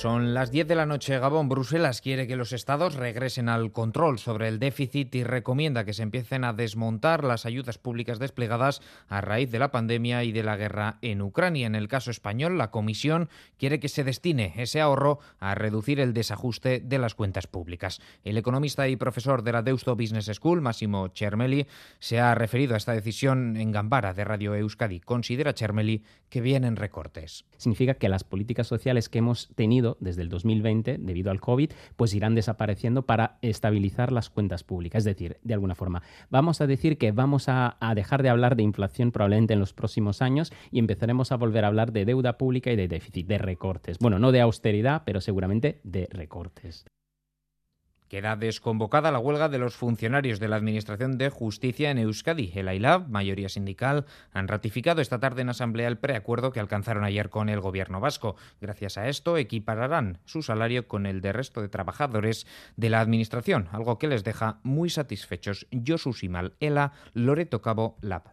Son las 10 de la noche. Gabón, Bruselas quiere que los estados regresen al control sobre el déficit y recomienda que se empiecen a desmontar las ayudas públicas desplegadas a raíz de la pandemia y de la guerra en Ucrania. En el caso español, la Comisión quiere que se destine ese ahorro a reducir el desajuste de las cuentas públicas. El economista y profesor de la Deusto Business School, Massimo Cermeli, se ha referido a esta decisión en Gambara de Radio Euskadi. Considera Cermeli que vienen recortes. Significa que las políticas sociales que hemos tenido desde el 2020 debido al COVID, pues irán desapareciendo para estabilizar las cuentas públicas. Es decir, de alguna forma, vamos a decir que vamos a, dejar de hablar de inflación probablemente en los próximos años y empezaremos a volver a hablar de deuda pública y de déficit, de recortes. Bueno, no de austeridad, pero seguramente de recortes. Queda desconvocada la huelga de los funcionarios de la Administración de Justicia en Euskadi. El AILAB, mayoría sindical, han ratificado esta tarde en asamblea el preacuerdo que alcanzaron ayer con el gobierno vasco. Gracias a esto equipararán su salario con el de resto de trabajadores de la Administración, algo que les deja muy satisfechos. Josu Simal, ELA, Loreto Cabo, LAB.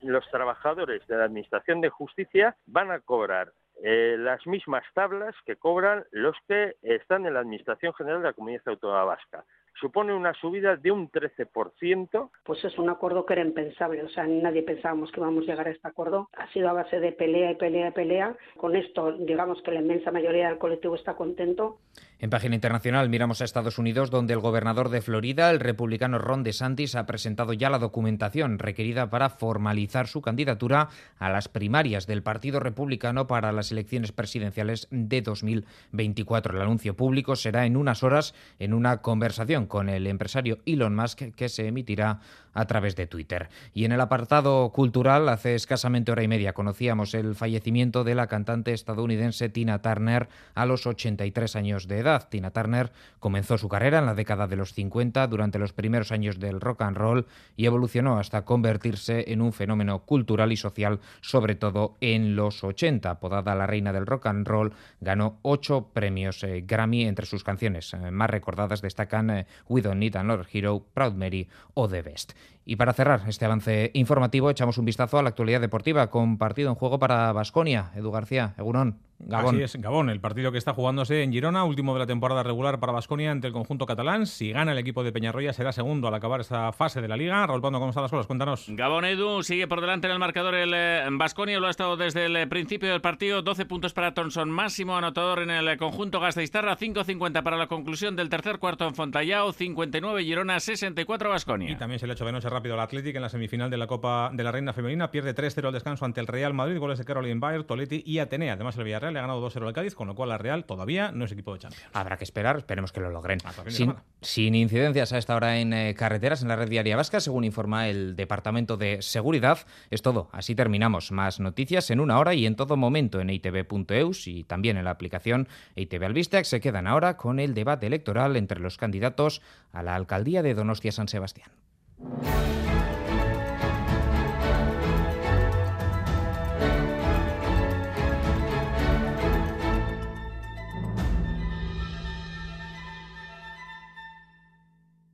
Los trabajadores de la Administración de Justicia van a cobrar eh, las mismas tablas que cobran los que están en la Administración General de la Comunidad Autónoma Vasca. Supone una subida de un 13%. Pues es un acuerdo que era impensable, o sea, nadie pensábamos que íbamos a llegar a este acuerdo. Ha sido a base de pelea y pelea y pelea. Con esto, digamos que la inmensa mayoría del colectivo está contento. En página internacional miramos a Estados Unidos, donde el gobernador de Florida, el republicano Ron DeSantis, ha presentado ya la documentación requerida para formalizar su candidatura a las primarias del Partido Republicano para las elecciones presidenciales de 2024. El anuncio público será en unas horas en una conversación con el empresario Elon Musk que se emitirá a través de Twitter. Y en el apartado cultural, hace escasamente hora y media conocíamos el fallecimiento de la cantante estadounidense Tina Turner a los 83 años de edad. Tina Turner comenzó su carrera en la década de los 50 durante los primeros años del rock and roll y evolucionó hasta convertirse en un fenómeno cultural y social, sobre todo en los 80. Apodada la reina del rock and roll, ganó ocho premios eh, Grammy. Entre sus canciones eh, más recordadas destacan eh, We Don't Need Another Hero, Proud Mary o The Best. Y para cerrar este avance informativo, echamos un vistazo a la actualidad deportiva con partido en juego para Basconia. Edu García, Egunon. Gabón. Así es, Gabón, el partido que está jugándose en Girona, último de la temporada regular para Basconia ante el conjunto catalán. Si gana el equipo de Peñarroya, será segundo al acabar esta fase de la liga. Raúl Pando, ¿cómo están las cosas? Cuéntanos. Gabón Edu sigue por delante en el marcador el Basconia, lo ha estado desde el principio del partido. 12 puntos para Thompson, máximo anotador en el conjunto Gasteiztarra. 5.50 para la conclusión del tercer cuarto en Fontallao. 59 Girona, 64 Basconia. Y también se le ha hecho de noche rápido al Athletic en la semifinal de la Copa de la Reina Femenina. Pierde 3-0 al descanso ante el Real Madrid. Goles de Caroline Bayer, Toletti y Atenea. Además, el Villarreal le ha ganado 2-0 al Cádiz con lo cual la Real todavía no es equipo de Champions. Habrá que esperar, esperemos que lo logren. Sin, sin, incidencias a esta hora en eh, carreteras en la red diaria vasca, según informa el Departamento de Seguridad. Es todo, así terminamos. Más noticias en una hora y en todo momento en itv.eus y también en la aplicación ITV Albistex. Se quedan ahora con el debate electoral entre los candidatos a la alcaldía de Donostia San Sebastián.